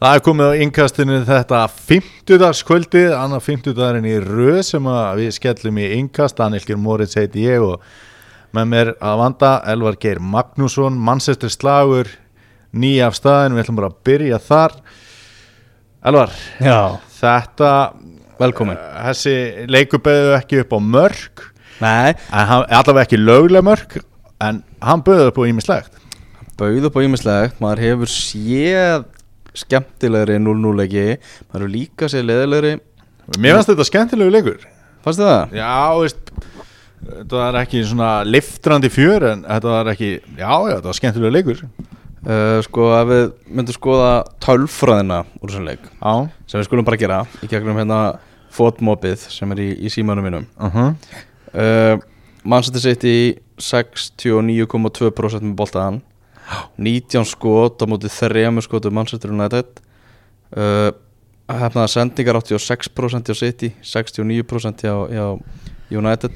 Það er komið á innkastinu þetta 50. kvöldið, annar 50. dagurinn í röð sem við skellum í innkast, Danielkir Moritz heiti ég og með mér að vanda Elvar Geir Magnússon, mannsestur slagur, nýja af staðin, við ætlum bara að byrja þar. Elvar, Já, þetta, velkomin þessi leikur beðu ekki upp á mörg, Nei, allavega ekki löglega mörg, en hann beðu upp á ímislegt. bauð upp á ímislegt Maður hefur séð skemmtilegri 0-0 leiki Maður hefur líka séð leðilegri Mér finnst þetta skemmtilegu leikur. Fannst það? Já, veist Þetta var ekki svona liftrandi fjör en þetta var ekki, já, já, þetta var skemmtilega leikur Uh, sko, ef við myndum skoða tölfræðina úr þessum leik Já, sem við skulum bara gera í gegnum hérna fótmópið sem er í, í símanum mínum uh -huh. uh, Manchester City 69,2% með boltaðan 19 skot á móti þrejum skotu Manchester United. Uh, hefnaða sendingar 86% hjá City 69% hjá, hjá United.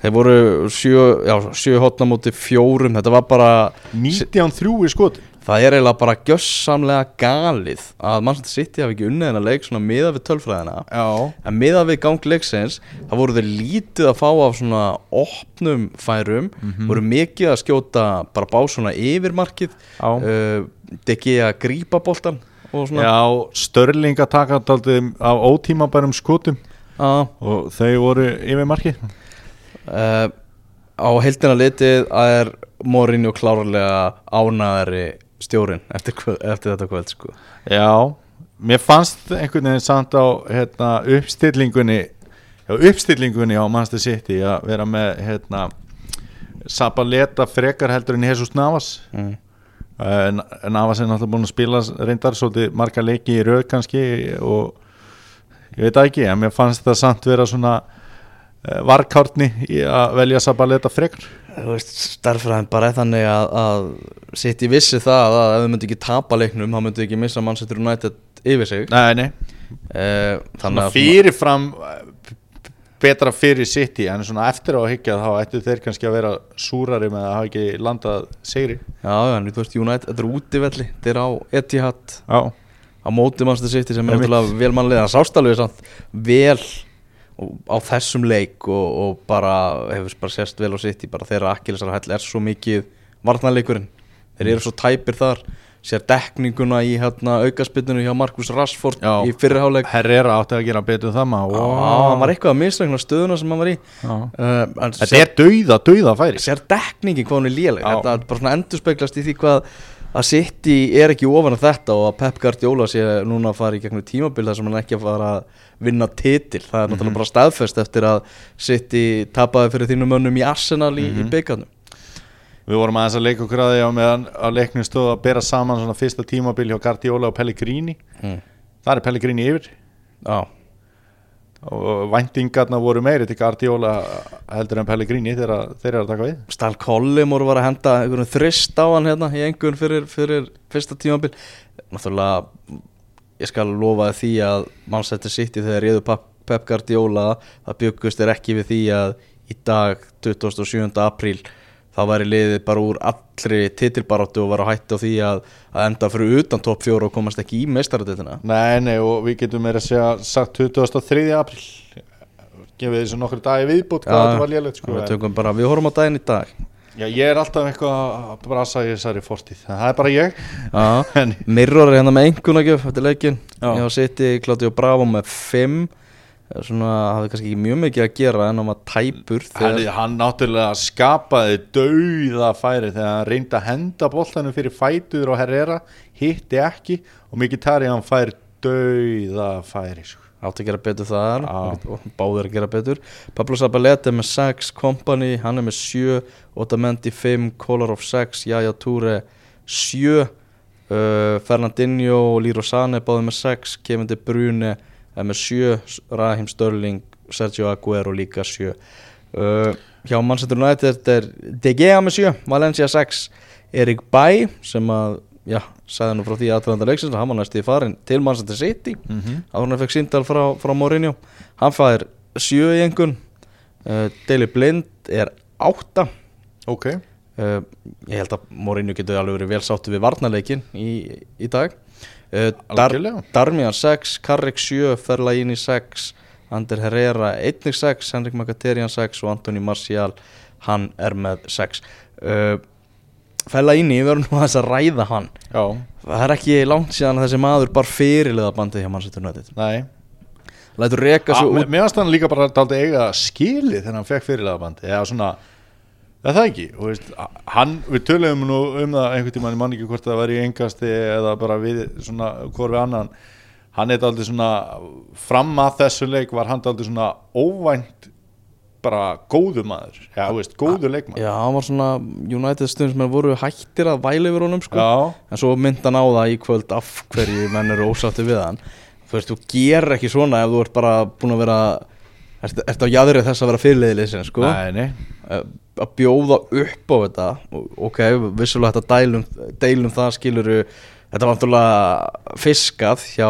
Þeir voru 7, já, 7 hotna móti fjórum. Þetta var bara 19-3 í skot það er eiginlega bara gjössamlega galið að Manchester City hafi ekki unnið hennar leik svona miða við tölfræðina. Já, En miðað við gang leiksins þá voru þeir lítið að fá af svona opnum færum voru mikið að skjóta bara bá svona yfirmarkið uh, degi að grípa boltan og svona. Já Störling að taka daldið af ótímabærum skotum. Já, og þau voru yfir marki uh, á heildina litið að er Mourinho klárlega ánæðari stjórin eftir, eftir þetta kvöld sko. Já, mér fannst einhvern veginn samt á hérna, uppstillingunni já, uppstillingunni á Manchester City að vera með hérna, Sabaleta frekar heldur en Jesus Navas mm. En Navas er náttúrulega búin að spila reyndar svolítið marga leiki í rauð kannski og ég veit ekki, en mér fannst það samt vera svona uh, varkárni í að velja Sabaleta frekar Starfræðin bara þannig að, að City vissi það að ef þau myndi ekki tapa leiknum þá myndi ekki missa Manchester United yfir sig. Nei, nei, uh, Þannig að fyrirfram eh, betra fyrir City en svona eftir á að higgja þá ættu þeir kannski að vera súrari með að hafa ekki landað sigri. Já, en þú veist, United, þetta er útivelli Þetta er á Etihad. Á móti Manchester City sem er náttúrulega vel mannlega það sást alveg samt vel á þessum leik og, og bara hefur bara sést vel á City bara þeirra Akkilisar hæll er svo mikið varnarleikurinn, þeir eru svo tæpir þar sér dekninguna í hérna aukaspytinu hjá Markus Rashford Já. í fyrirháleik Herrera átti að gera betur það maður. Já, hann var eitthvað að mislegna stöðuna sem hann var í. Uh, Þetta sér, er dauða, dauða færi. Sér dekningin hvað hann er léleg. Þetta er bara svona endurspeglast í því hvað að City er ekki ofan af þetta og að Pep Guardiola sé núna að fara í gegnum tímabil þar sem hann ekki að fara að vinna titil, það er Mhm. náttúrulega bara staðfest eftir að City tapaði fyrir þínum mönnum í Arsenal í, Mhm. í byggarnum Við vorum aðeins að leika okkur að því á meðan að leiknum stóð að bera saman svona fyrsta tímabil hjá Guardiola og Pellegrini mm. Það er Pellegrini yfir Já, og væntingarna voru meiri til Guardiola heldur en Pellegrini þegar þeir eru að taka við Stal Collimor var að henda einhverjum þrist á hann hérna í engun fyrir, fyrir fyrsta tímabil náttúrulega ég skal lofa því að Manchester City þegar réðu Pep Pep Guardiola það byggust er ekki við því að í dag 27. apríl þá væri liðið bara úr allri titilbaráttu og var á hætti á því að, að enda fyrir utan topp fjóra og komast ekki í meistaradetina Nei, nei, og við getum meira að segja sagt 23. april gefið þessu nokkru dagi viðbútt hvað þetta var lélegt sko við, bara, við horfum á daginn í dag. Já, ég er alltaf eitthvað að brasa í þessari fortíð. En það er bara ég. Mirror er hérna með einhvernagjöf eftir leikin. Ég var sitt í Claudio Bravo með 5 Svona hafði kannski ekki mjög mikið að gera en hann var tæpur hann, þegar, hann náttúrulega skapaði dauða færi þegar hann reyndi að henda boltanum fyrir fætur og herrera hitti ekki og mikið tari hann fær dauða færi sko. átti að gera betur þar og báður að gera betur. Pablo Zabaleta með 6, Company hann er með 7, Otamendi 5 Kolarov 6, Jaja Toure 7 uh, Fernandinho og Liro Sane báður með 6, Kevin De Bruyne er með 7, Raheem Sterling Sergio Aguero líka 7 uh, hjá Manchester United er De Gea með 7, Valencia 6 Erik Bay sem að já, sagði nú frá því aðtrænda leiksins hann var næst í farin til Manchester City. Mm -hmm. að hún fekk síndal frá, frá Mourinho. Hann fær sjö í engun uh, Daily Blind er átta. Ok. Uh, ég held að Mourinho getur alveg verið vel sáttu við varnarleikin í, í dag Dar algjörlega. Darmian 6, Carrick 7 Ferlaini 6, Ander Herrera 1 6, Henrik Mkhitaryan 6 og Antoni Martial, hann er með 6 uh, Fellaini, við verðum nú aðeins að ræða hann. Já, það er ekki langt síðan að þessi maður bara fyrirliða bandið hjá Manchester United. Nei. Lætur reka A, svo Mér út. mér fannst hann líka bara daldi eiga skili þegar hann fekk fyrirlegabandi eða svona, eða það ekki? Veist, hann, við töluðum nú um það einhvern tímann, ég man ekki hvort það var í engasti eða bara við, svona, hvor við annan. Hann er daldi svona fram að þessu leik var hann daldi svona óvænt bara góðu maður, já, þú veist, góðu leikmaður. Já, hann var svona United stundum sem voru hættir að væla yfir honum sko. Já, en svo mynd hann á það í kvöld af hverju menn eru ósátti við hann. Þú veist, þú ger ekki svona ef þú ert bara búin að vera ert, ert á jæðrið þess að vera fyrirliðið sko. nei, nei að bjóða upp á þetta. Ok, vissulega þetta deilum, deilum það skiluru þetta var náttúrulega fiskað hjá,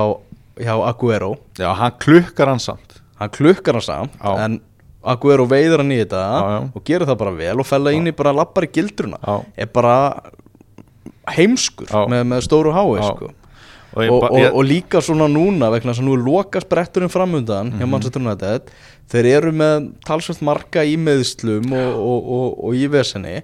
hjá Aguero Já, hann klukkar hann samt. Hann klukkar hann samt Já. en Aguero veiður hann í þetta Já, já. og gerir það bara vel og fella inn í bara lappar í gildruna. Er bara heimskur með, með stóru hái sko. Og, ég og, ég- og líka svona núna vegna þess að nú er loka spretturinn framundan hjá Manchester United. Þeir eru með talsvægt marga í meðslum og, og, og, og í vesenni.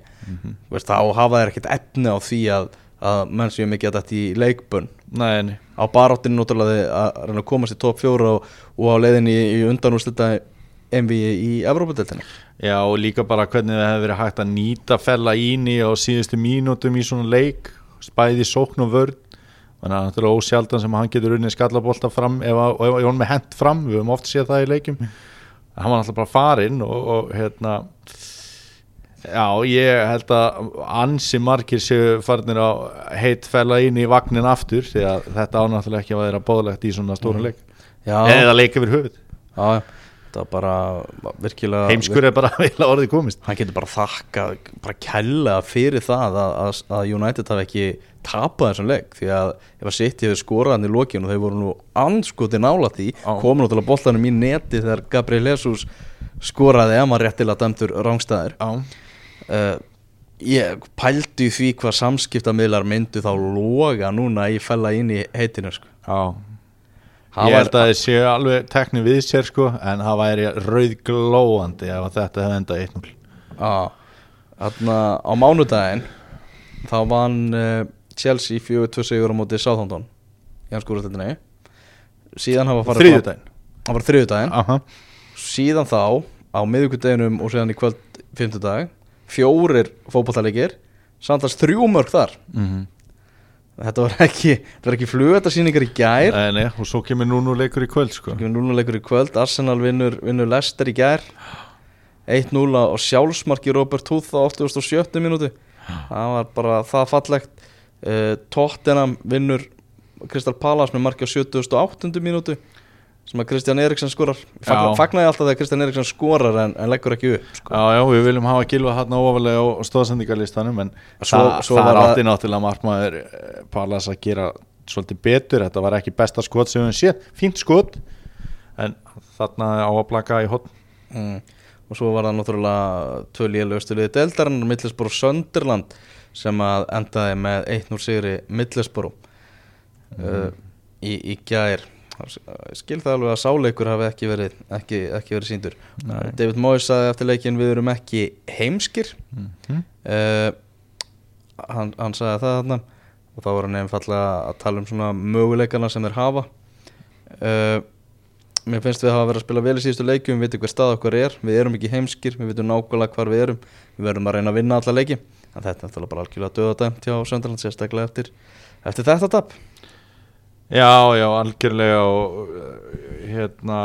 Veist, þá hafa þeir ekkert efni á því að, að menn séu mikið að þetta í leikbönn. Nei, nei. Á baráttinu náttúrulega að reyna að komast í top 4 og, og á leiðinni í, í undanúslita MV í Evrópadeltinni Já og líka bara hvernig það hefur verið hægt að nýta fella íni á síðustu mínútum í svona leik. Spæði sókn og vörn þannig að það er náttúrulega ósjaldan sem hann getur unnið skallabólta fram ef, að- hann með hent fram við höfum oft séð það í leikjum. Hann var náttúrulega bara farinn og, og hérna já ég held að ansi margir séu farnir á heit fella íni í vagnin aftur því að þetta ánáttúrulega ekki að vera bóðlegt í svona stóra leik. Já, eða leik yfir höfuð. Já, það var bara virkilega heimskur er bara vel orðið komist. Hann getur bara þakka bara kella fyrir það að, að, að United hafi ekki tapað þessum leik því að ef að City hefur skorað hann í lokinu og þeir voru nú anskoti nála því komin náttúrulega boltanum í neti þegar Gabriel Jesus skoraði ef maður réttilega dæmtur rángstæðir uh, ég pældi því hvað samskiptamiðlar myndu þá loga núna í fella inn í heitinu sko. Það ég var- held að þið séu alveg tekni við sér sko en það væri rauðglóandi ef að þetta hefði endað 1-0 Já, þarna á mánudaginn þá vann uh, Chelsea 4-2 sigur á móti Southampton í hans skúrastöldinni síðan hafa farið Þriðjudaginn. það var þriðjudaginn. Aha. síðan þá á miðvikudeginum og síðan í kvöld fimmtudag fjórir fótballtalegir samtals þrjú mörg þar. Mm -hmm. þetta var ekki, þetta var ekki flugvættarsýningar í gær. Nei, nei, og svo kemur núna leikur í kvöld sko. Kemur núnuleikur í kvöld, Arsenal vinnur, vinnur Leicester í gær. 1-0 og sjálfsmarki Robert Huth á 87. minúti það var bara það fallegt uh, Tottenham vinnur Crystal Palace með marki á 78. minútu sem að Kristján Eriksson skorar Fagna, Já. fagnaði alltaf þegar Kristján Eriksson skorar en, en leggur ekki upp sko. Já, já, við viljum hafa gilva hann ofalega á stóðsendingalistanum en Svo- það, svo var átti náttúrulega markmaður eh, Pallas að gera svolítið betur þetta var ekki besta skot sem við höfum séð fínt skot en þarna á að plaka í hotn mm. og svo var það náttúrulega tvö lélugustu liði deildarinn Middlesbrough Sönderland sem að endaði með 1-0 sigri Middlesbrough. Uh, í, í gær. Skil það alveg að sáleikur hafi ekki verið ekki, ekki verið síndur Nei. David Moyes sagði eftir leikin við erum ekki heimskir. Mm uh, hann, hann sagði það þarna. Og þá var hann einfallega að tala um svona möguleikana sem þeir hafa. Uh, mér finnst við hafa verið að spila vel í síðustu leikjum við veitum hver stað okkar er, við erum ekki heimskir við veitum nákvæmlega hvar við erum. Við verðum að reyna að vinna alla leiki en þetta er náttúrulega bara algjörlega döðadæmt hjá Sönderland sérstaklega eftir, eftir þetta tap. Já, já, algjörlega og uh, hérna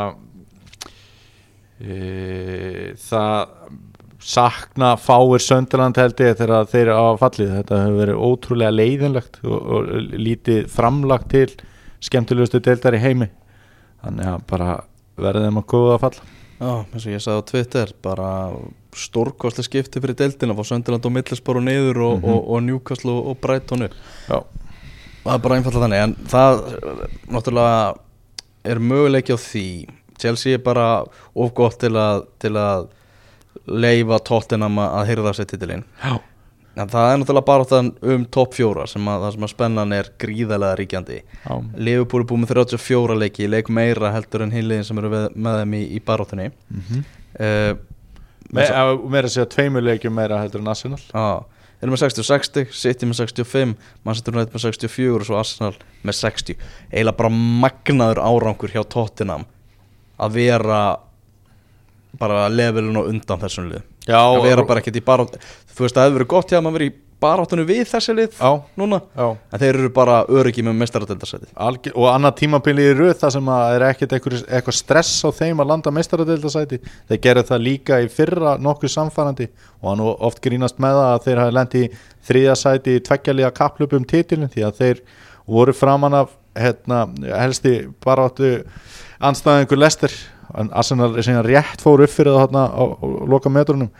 e, það sakna fáir Sönderland held ég þegar þeir eru á fallið. Þetta hefur verið ótrúlega leiðinlegt og, og lítið framlagt til skemmtilegustu deildar í heimi. Þannig að bara verðið þeim að góða að falla. Já, eins og ég sagði á Twitter bara stórkostlega skipti fyrir deildina fá Sönderland og Middlesbrough niður og, Mhm. og, og Newcastle og, og Brighton Það er bara einfallega þannig en það náttúrulega er möguleiki á því. Chelsea er bara of gott til að, til að leifa Tottenham að hyrða sér titilinn. En það er náttúrulega bara þann um topp fjóra sem að það sem að spennan er gríðarlega ríkjandi. Liverpool er búið með 34 leiki, leik meira heldur en hinliðin sem eru með, með þeim í, í baróttunni mm uh, Me, meira að segja tveimur leikjum meira heldur en Arsenal. Þeir eru með 60-60, City með 65 Manchester United með 64 og svo Arsenal með 60 eiginlega bara magnaður árangur hjá Tottenham að vera bara levelin og undan þessum lið. Að vera bara ekkert í barátt þú veist að það hefur verið gott hjá að maður verið í baráttunum við þessi lið Já, núna. Já. En þeir eru bara öryggi með mestaradildasæti Algjör, og annað tímabili í röð það sem að er ekkert eitthvað, stress á þeim að landa mestaradeildasæti þeir gerðu það líka í fyrra nokkuð samfærandi og hann oft grínast með það að þeir hafi lendi í þriðja sæti í tveggjalíða kapplöpum titilin því að þeir voru framan af hérna, helsti bara áttu anstæðingur lestir en Arsenal er síðan rétt fór upp fyrir það hérna á, á loka metrunum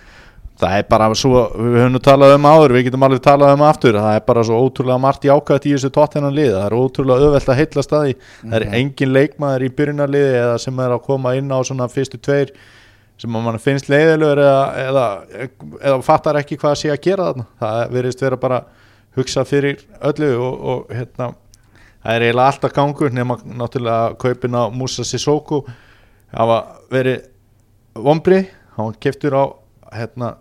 það er bara svo, við höfum nú talað um áður við getum alveg talað um aftur það er bara svo ótrúlega margt jákvæmt í þessu tóttennan lið. Það er ótrúlega öðvelt að heilla staði það er engin leikmaður í byrjunarliði eða sem er að koma inn á svona fyrstu tveir sem að mann finnst leiðilegur eða, eða, eða fattar ekki hvað að sé að gera þarna. Það verðist vera bara hugsa fyrir öllu og, og hérna það er eiginlega alltaf gangur nema náttúrulega kaupin á Musa Sissoko hafa verið vombri, hann var keftur á hérna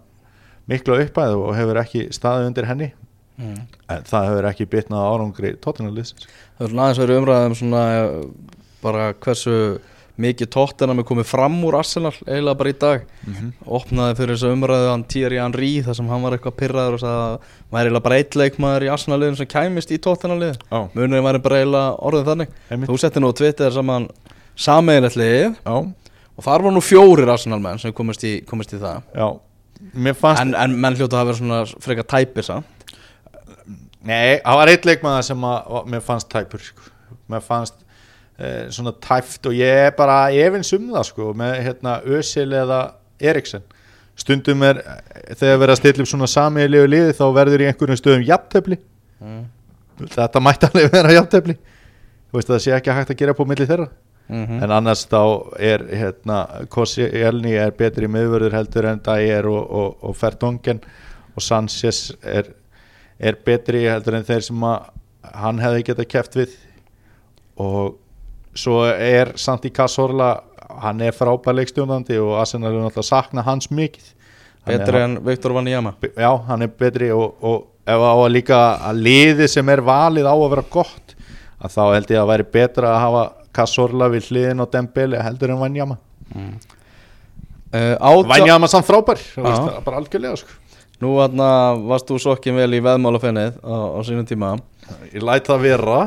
miklu uppæð og hefur ekki staðið undir henni. Mm. en það hefur ekki bitnað árangri tóttunarliðsins Það er svona aðeins verið umræðum svona eh, bara hversu mikið tóttina með komið fram úr Arsenal eiginlega bara í dag. Mm -hmm. opnaði fyrir þessu umræðu hann Thierry Henry þar sem hann var eitthvað pyrraður og sagði að maður er eiginlega bara eitt leikmaður í Arsenal liðum sem kæmist í tóttina lið Já, munurinn væri bara eiginlega orðið þannig. Einmitt. Þú setti nú á Twitter saman Já, og þar var nú fjórir Arsenal menn sem komist í, komist í það. Já en, en menn hljóta að vera svona frekar tæpir samt? Nei, það var eitt leikmaður sem að, að mér fannst tæpur sko. mér fannst eh, svona tæft og ég er bara efins um það sko, með hérna Ösil eða Eriksen. Stundum er, þegar verið að stilla upp svona samiðilegu liði þá verður í einhverjum stöðum jafntefli. Mm. þetta mætti alveg vera jafntefli. Þú veist það sé ekki hægt að gera på milli þeirra Mm en annars þá er hérna Kossi Elni er betri miðvörður heldur en Dyer og, og, og Fertongen og Sanchez er, er betri heldur en þeir sem að hann hefði geta keft við. Og svo er Santi Cazorla hann er frábær leikstjónandi og Arsenal er náttúrulega sakna hans mikið. Hann er- betri en Viktor Vaniyama já, hann er betri og, og ef á að líka að liði sem er valið á að vera gott að þá held ég að væri betra að hafa Kassorla við hliðin á Dembele heldur en Vanjama uh, átjá, Vanjama samt frábær, er bara algjörlega sko. Nú aðna varst þú sokkin vel í veðmálafennið á, á sínum tíma. Ég læt það vera.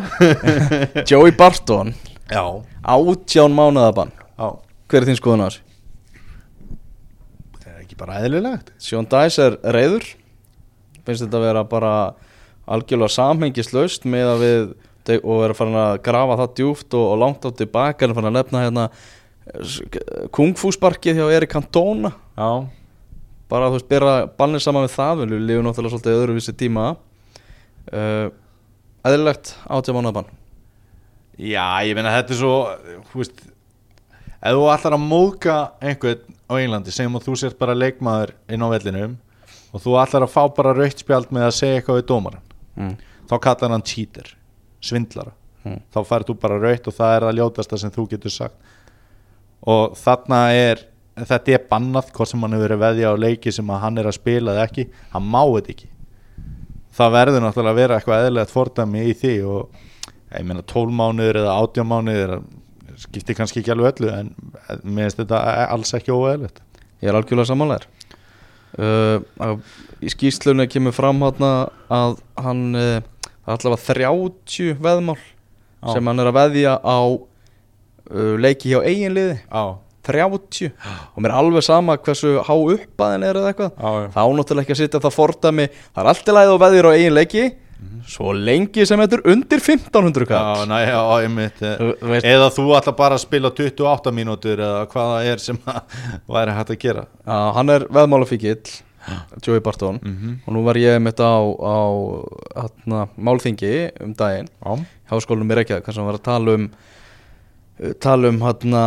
Joey Barton. Já, átján mánuðabann já, Hver er þín skoðun á þessu? það er ekki bara eðlilegt. Sean Dice er reyður finnst þetta að vera bara algjörlega samhengislaust með að við og er farin að grafa það djúft og, og langt á tilbaka er farin að nefna hérna kungfúsparkið hjá Erik Cantona. Já, bara þú veist bera bannir saman við það við lifum náttúrulega svolítið öðruvísi tíma. Uh, eðlilegt átjá mánuðabann já, ég meina þetta er svo þú veist ef þú ætlar að móðga einhvern á Englandi, segjum að þú sért bara leikmaður inn á vellinum og þú ætlar að fá bara raukt spjald með að segja eitthvað við dómaran mm. þá kallar hann cheater svindlara, Mm. þá færð þú bara raut og það er það ljótasta sem þú getur sagt. Og þarna er þetta er bannað, hvort sem hann hefur verið að veðja á leiki sem að hann er að spila eða ekki. Hann má þetta ekki. Það verður náttúrulega að vera eitthvað eðlilegt fordæmi í því og ég meina 12 mánuður eða 18 mánuður skiptir kannski ekki alveg öllu en mér finnst þetta alls ekki óeðlilegt. Ég er algjörlega sammálaður uh, Í skýrslunni kemur fram hana að hann uh, allavega 30 veðmál Já. sem hann er að veðja á uh, leiki hjá eiginliði á, 30 og mér er alveg sama hversu há uppaðin er eða eitthvað. Á, þá náttúrulega ekki að sitja það fordæmi. Það er allt í lagi og veðjur á eigin leiki. Svo lengi sem þetta er undir 1500 já, kall. Næ, já, einmitt eh, Þú veist, eða þú ætla bara að spila 28 mínútur eða hvað það er sem að væri hægt að gera. Já, hann er veðmálafíkill Joey Barton. Mm -hmm. og nú var ég mitt á, á atna, málþingi um daginn Já, háskólanum í Reykjavík þar sem var að tala um tala um hana,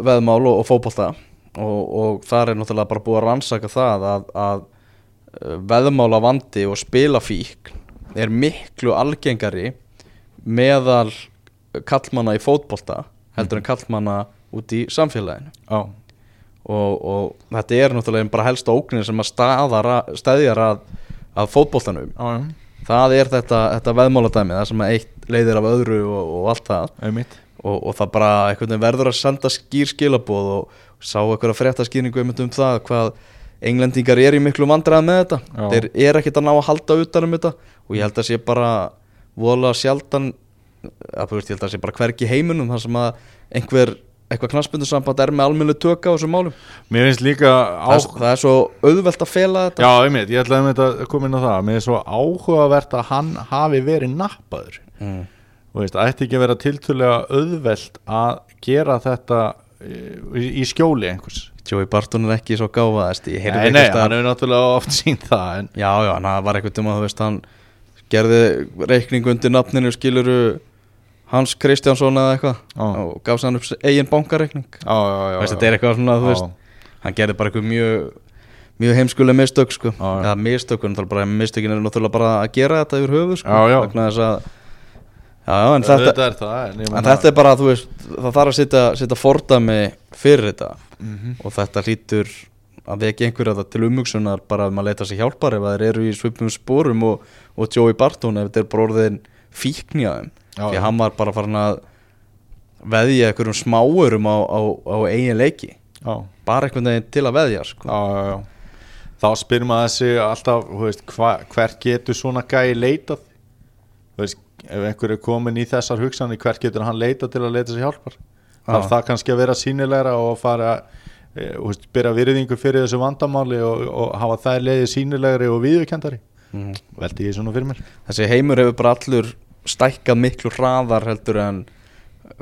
veðmál og, og fótbolta. Og, og þar er náttúrulega bara búið að rannsaka það að, að uh, veðmála vandi og spilafík er miklu algengari meðal kallmanna í fótbolta heldur en kallmanna út í samfélaginu. Já, og, og þetta er náttúrulega bara helsta ógnin sem að staðar að, stæðjar að, að fótboltanum. Já, já, það er þetta, þetta veðmáladæmi það sem eitt leiðir af öðru og, og allt það. Og, og það bara veginn verður að senda skýr skilaboð og sá einhverja fréttaskýringu um það hvað englendingar er í miklu vandræða með þetta. Já. þeir er ekkert að ná að halda utan um þetta og ég held að sé bara voðalega sjaldan að veist, ég held að sé bara hvergi heiminum þar sem að einhver eitthvað knassbundusamband er með almennu tökka á þessum málum? Mér finnst líka á... það, það er svo auðvelt að fela þetta. Já, einmitt, ég ætlaði einmitt að koma inn á það. Mér er svo áhugavert að hann hafi verið nappaður. Mm. Veist, ætti ekki að vera tiltölulega auðvelt að gera þetta í, í skjóli einhvers. Joey Barton er ekki svo heyrði Nei, nei, hann hefur náttúrulega oft sínt það en, Já, já, hann var eitthvað um að þú veist hann gerði reikning undir nafninu skiluru Hans Kristjánsson eða eitthvað. Og gaf sér hann upp eigin bankareikning. Já, já, já, Veist, þetta er eitthvað svona, veist hann gerði bara eitthvað mjög mjög heimskuleg mistök sko. Já, já. eða mistök, en bara mistökin er náttúrulega bara að gera þetta yfir höfu sko Já, já. vegna þess að já, já, en þetta, Þetta er það En, en þetta er bara, þú veist það þarf að setja, fordæmi fyrir þetta. Mhm. og þetta hlýtur að vekja einhverja til umhugsunar bara um að leita sér hjálpar ef það eru í svipum sporum og, og Joey Barton ef þetta er bara orðin fíknjaðum Já, því hann var bara farin að veðja einhverjum smáurum á, á, á eigin leiki. Já, bara einhvern veginn til að veðja sko. Þá spyr maður sig alltaf veist, hva, Hvert getur svona gæi leitað? Veist, Ef einhver er komin í þessar hugsanir Hvert getur hann leitað til að leita sér hjálpar? Þarf það kannski að vera sínilegra Og fara e, veist, Byrja virðingu fyrir þessu vandamáli Og, og hafa þær leiði sínilegri og viðurkendari mm. Veldi ég svona fyrir mér. Þessi heimur hefur bara allur stækkað miklu hraðar heldur en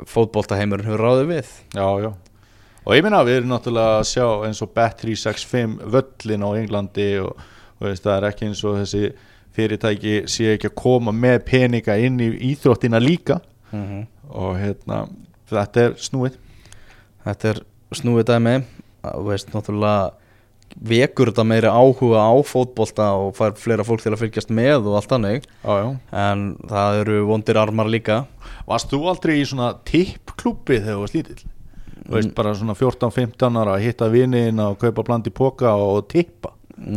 fótboltaheimurinn hefur ráðið við. Já, já. Og ég minna við erum náttúrulega að sjá eins og Bet365 völlin á Englandi og, og veist, það er ekki eins og þessi fyrirtæki sé ekki að koma með peninga inn í íþróttina líka. Mm -hmm. og hérna þetta er snúið. Þetta er snúið dæmi. Veist náttúrulega vekur þetta meiri áhuga á fótbolta og fær fleira fólk til að fylgjast með og allt þannig. En það eru vondir armar líka. Varst þú aldrei í svona tippklubbi þegar þú varst lítill? Þú veist bara svona 14-15 ára að hitta viniðin og kaupa bland í póka og tippa?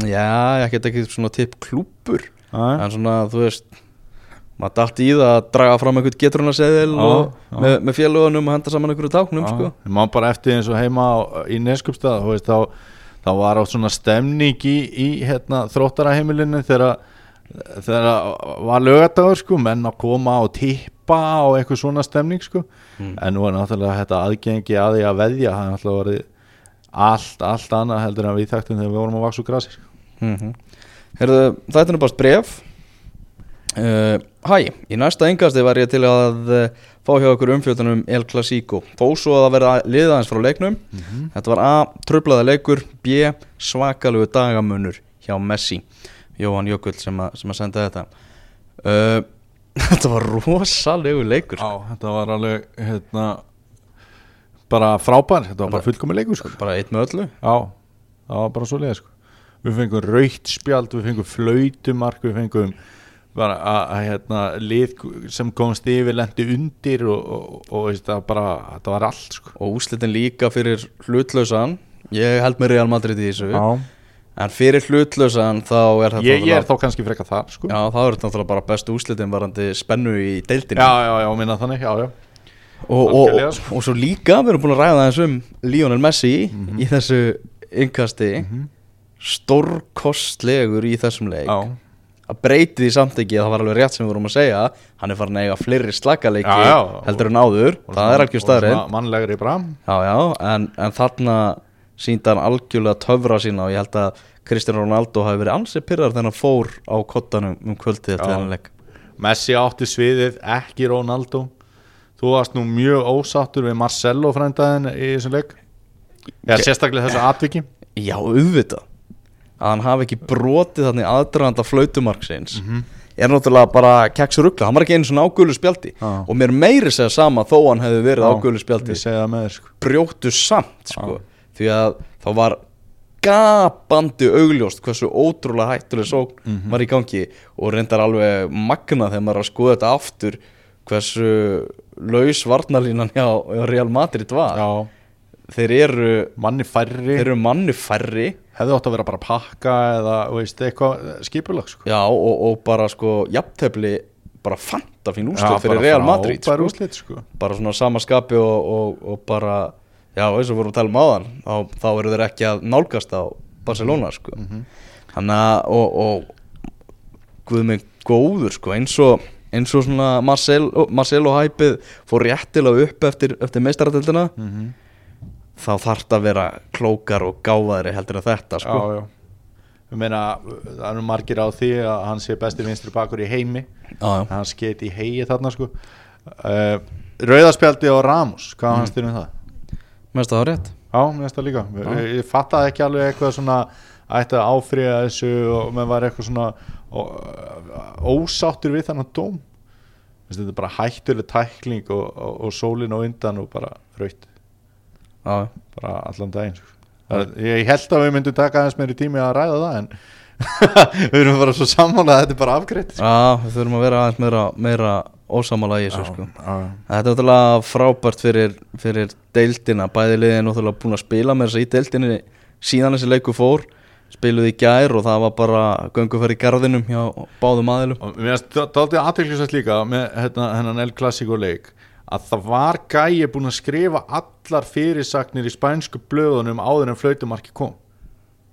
Já, ég get ekki svona tipp klúpur Já, en svona þú veist maður dætt í það að draga fram einhvern geturnaseðil Já, og með, með félagunum og henda saman einhverju táknum sko. Má bara eftir eins og heima á, í veist, þá, þá var á svona stemning í, í hérna, þróttaraheimilinu þegar þegar var lögadagur sko, menn að koma og tippa og eitthvað svona stemning sko. Mm. en nú er náttúrulega þetta aðgengi að því að veðja það er náttúrulega verið allt, allt annað heldur en við þekktum þegar við vorum að vaksa úr grasi sko. mm -hmm. Herðu, þetta er bara bref uh, Hæ, í næsta engasti var ég til að uh, fá hjá okkur umfjöldunum El Clasico þó svo að það verða liðaðins frá leiknum Þetta var A. Tröflaða leikur B. Svakalegu dagamunur hjá Messi Jóhann Jökull sem, a, sem að senda þetta uh, Þetta var rosalegu leikur Já, þetta var alveg hérna, bara frábær þetta var bara fullkomi leikur sko. Bara eitt með öllu Já, það var bara svo leið sko. Við fengum raukt spjald, við fengum flautumark, við fengum bara að, að hérna, lið sem komst yfir lendi undir og, og, og veist, það, bara, það var allt sko. Og úslitin líka fyrir hlutlausan Ég held með Real Madrid í þessu Já. En fyrir hlutlausan þá er þetta Ég, ég er þá kannski frekar þar sko. Já, þá er þetta náttúrulega bara bestu úslitin varandi spennu í deildinni já, já, já, minna þannig já, já. og, og, sko. svo líka, við erum búin að ræða aðeins um Lionel Messi Mhm. í þessu innkasti stórkostlegur í þessum leik Já. Að breyti því samt ekki að það var alveg rétt sem við vorum að segja. Hann er farin að eiga fleiri slagaleiki Já, já. heldur en áður, Og það svona- er algjör og staðurinn Mannlegri bram. Já, já, en, en þarna sínda hann algjörlega töfra sína og ég held að Cristiano Ronaldo hafi verið ansið pyrrar þegar hann fór á kottanum um kvöldið þennan leik. Messi átti sviðið, ekki Ronaldo. Þú varst nú mjög ósáttur við Marcelo frændaðin í þessum leik. Eða sérstaklega þessu atviki. Já, auðvitað að hann hafi ekki brotið þannig aðdraganda flautumarksins er náttúrulega bara keks ruggla, hann var ekki einu svona ágölu spjaldi. Já. og mér meiri segja sama þó hann hefði verið ágölu spjaldi. sko. brjóttu samt sko, því að þá var gapandi augljóst hversu ótrúlega hættuleg sókn Mhm. var í gangi og reyndar alveg magna þegar maður er að skoða þetta aftur hversu laus varnalínan hjá Real Madrid var. Já, þeir eru, manni færri þeir eru mannu færri hefði átt að vera bara að pakka eða veist, eitthvað skipulag sko. já, og, og bara sko jafntefli bara fanta fín úrslit Já, fyrir Real Madrid sko. úrslit, sko. bara svona sama skapi og, og, og bara já, eins og vorum að tala um áðan þá, þá eru þeir ekki að nálgast á Barcelona sko. Mhm. þannig að og, og guð mig góður sko, eins og eins og svona Marcelo, Marcelo hæpið fór réttilega upp eftir, eftir meistaratildina Mhm. Þá þarf þetta að vera klókar og gáðari heldur en þetta sko. Já, já. Ég meina, það eru margir á því að hann sé besti vinstri bakur í heimi. Já, hann skeit í hegi þarna sko. Uh, Rauðarspjaldi á Ramos hvað mm. hann styrir um það? Mér finnst það rétt. Já, mér finnst það líka. Ég, ég fattaði ekki alveg eitthvað svona ætti að áfriða þessu og með var eitthvað svona ó, ósáttur við þannig dóm. Vist, þetta er bara hættuleg tækling og, og, og sólin á undan og bara raut Já, bara allan daginn sko. Það- ég held að við myndum taka aðeins meiri tími að ræða það en við erum bara svo sammála að þetta er bara afgreitt sko. já við þurfum að vera aðeins meira, meira ósamála í þessu sko. Þetta er náttúrulega frábært fyrir, fyrir deildina, bæði liðið er náttúrulega búin að spila með þess að í deildinni síðan þessi leiku fór, spiluði í gær og það var bara gönguferð í garðinum hjá báðum aðilum og mér finnst það aldrei aðteklisvægt líka með hérna, hennan El Clasico leik að það var gæi búin að skrifa allar fyrirsagnir í spænsku blöðunum áður en flautumarki kom.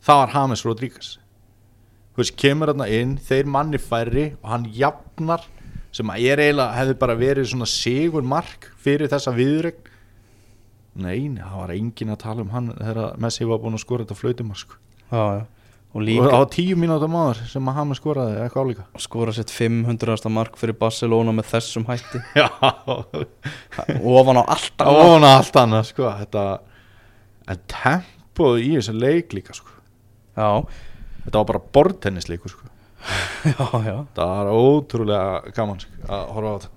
Það var James Rodríguez. Þú veist, kemur þarna inn þeir manni færri og hann jafnar sem að er eiginlega, hefði bara verið svona sigur mark fyrir þessa viðregn nei, nei, það var engin að tala um hann þegar Messi var búin að skora þetta flautumark sko. Já, já Og og líka það var tíu mínúta máður sem að James skoraði eitthvað álíka. Skora sitt 500. mark fyrir Barcelona með þessum hætti. Já, ofan á allt annað. var hana allt annað sko Þetta En tempoð í þessu leik líka sko. Já, Þetta var bara bortennisleikur sko. Já, já. Það var ótrúlega gaman sko, að horfa á þetta.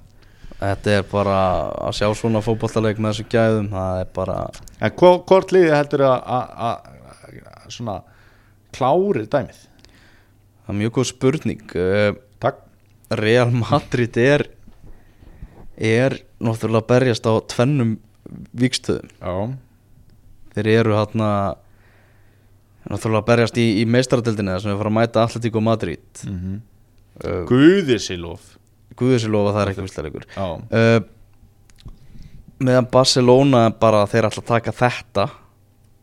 Þetta er bara að sjá svona fótballtaleik með þessu gæðum Það er bara En hvo- hvort liðið heldur að, að, að svona klárið dæmið? Það er mjög góð spurning. Eh, Takk. Real Madrid er er náttúrulega að berjast á tvennum vikstöðum Já. Þeir eru hérna náttúrulega að berjast í, í meistaradildinni þar sem við fara að mæta Atletico Madrid. Mm -hmm. uh, Guðisilof Guðisilofa það er ekki vistalegur Já. Uh, meðan Barcelona bara þeir að taka þetta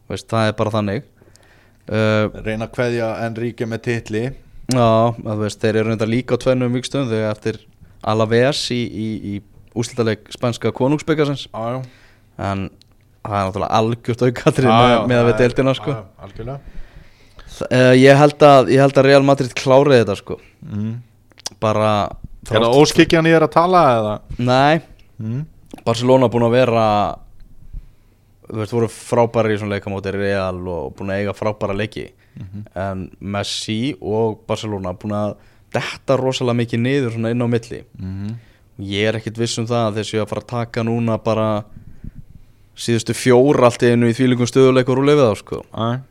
veist, það er bara þannig Reyna að kveðja Enrique með titli já, veist, þeir eru reynda líka á tvennum vikstöðum þegar eftir Alaves í, í, í úslitaleg spænska konungsbyggasins en það er náttúrulega algjört aukatrið með, með að við deildina sko. Uh, ég, held að, ég held að Real Madrid klári þetta sko. mm. bara Er það óskikjan ég er að tala eða? Nei, Mm. Barcelona búin að vera þú veist, voru frábæri í svona leikamóti Real og búin að eiga frábæra leiki Mhm. en Messi og Barcelona búin að detta rosalega mikið niður svona inn á milli Mm. ég er ekkit viss um það að þessi að fara að taka núna bara síðustu fjór allt einu í þvílingum stöðuleikur og lefið á sko Æ.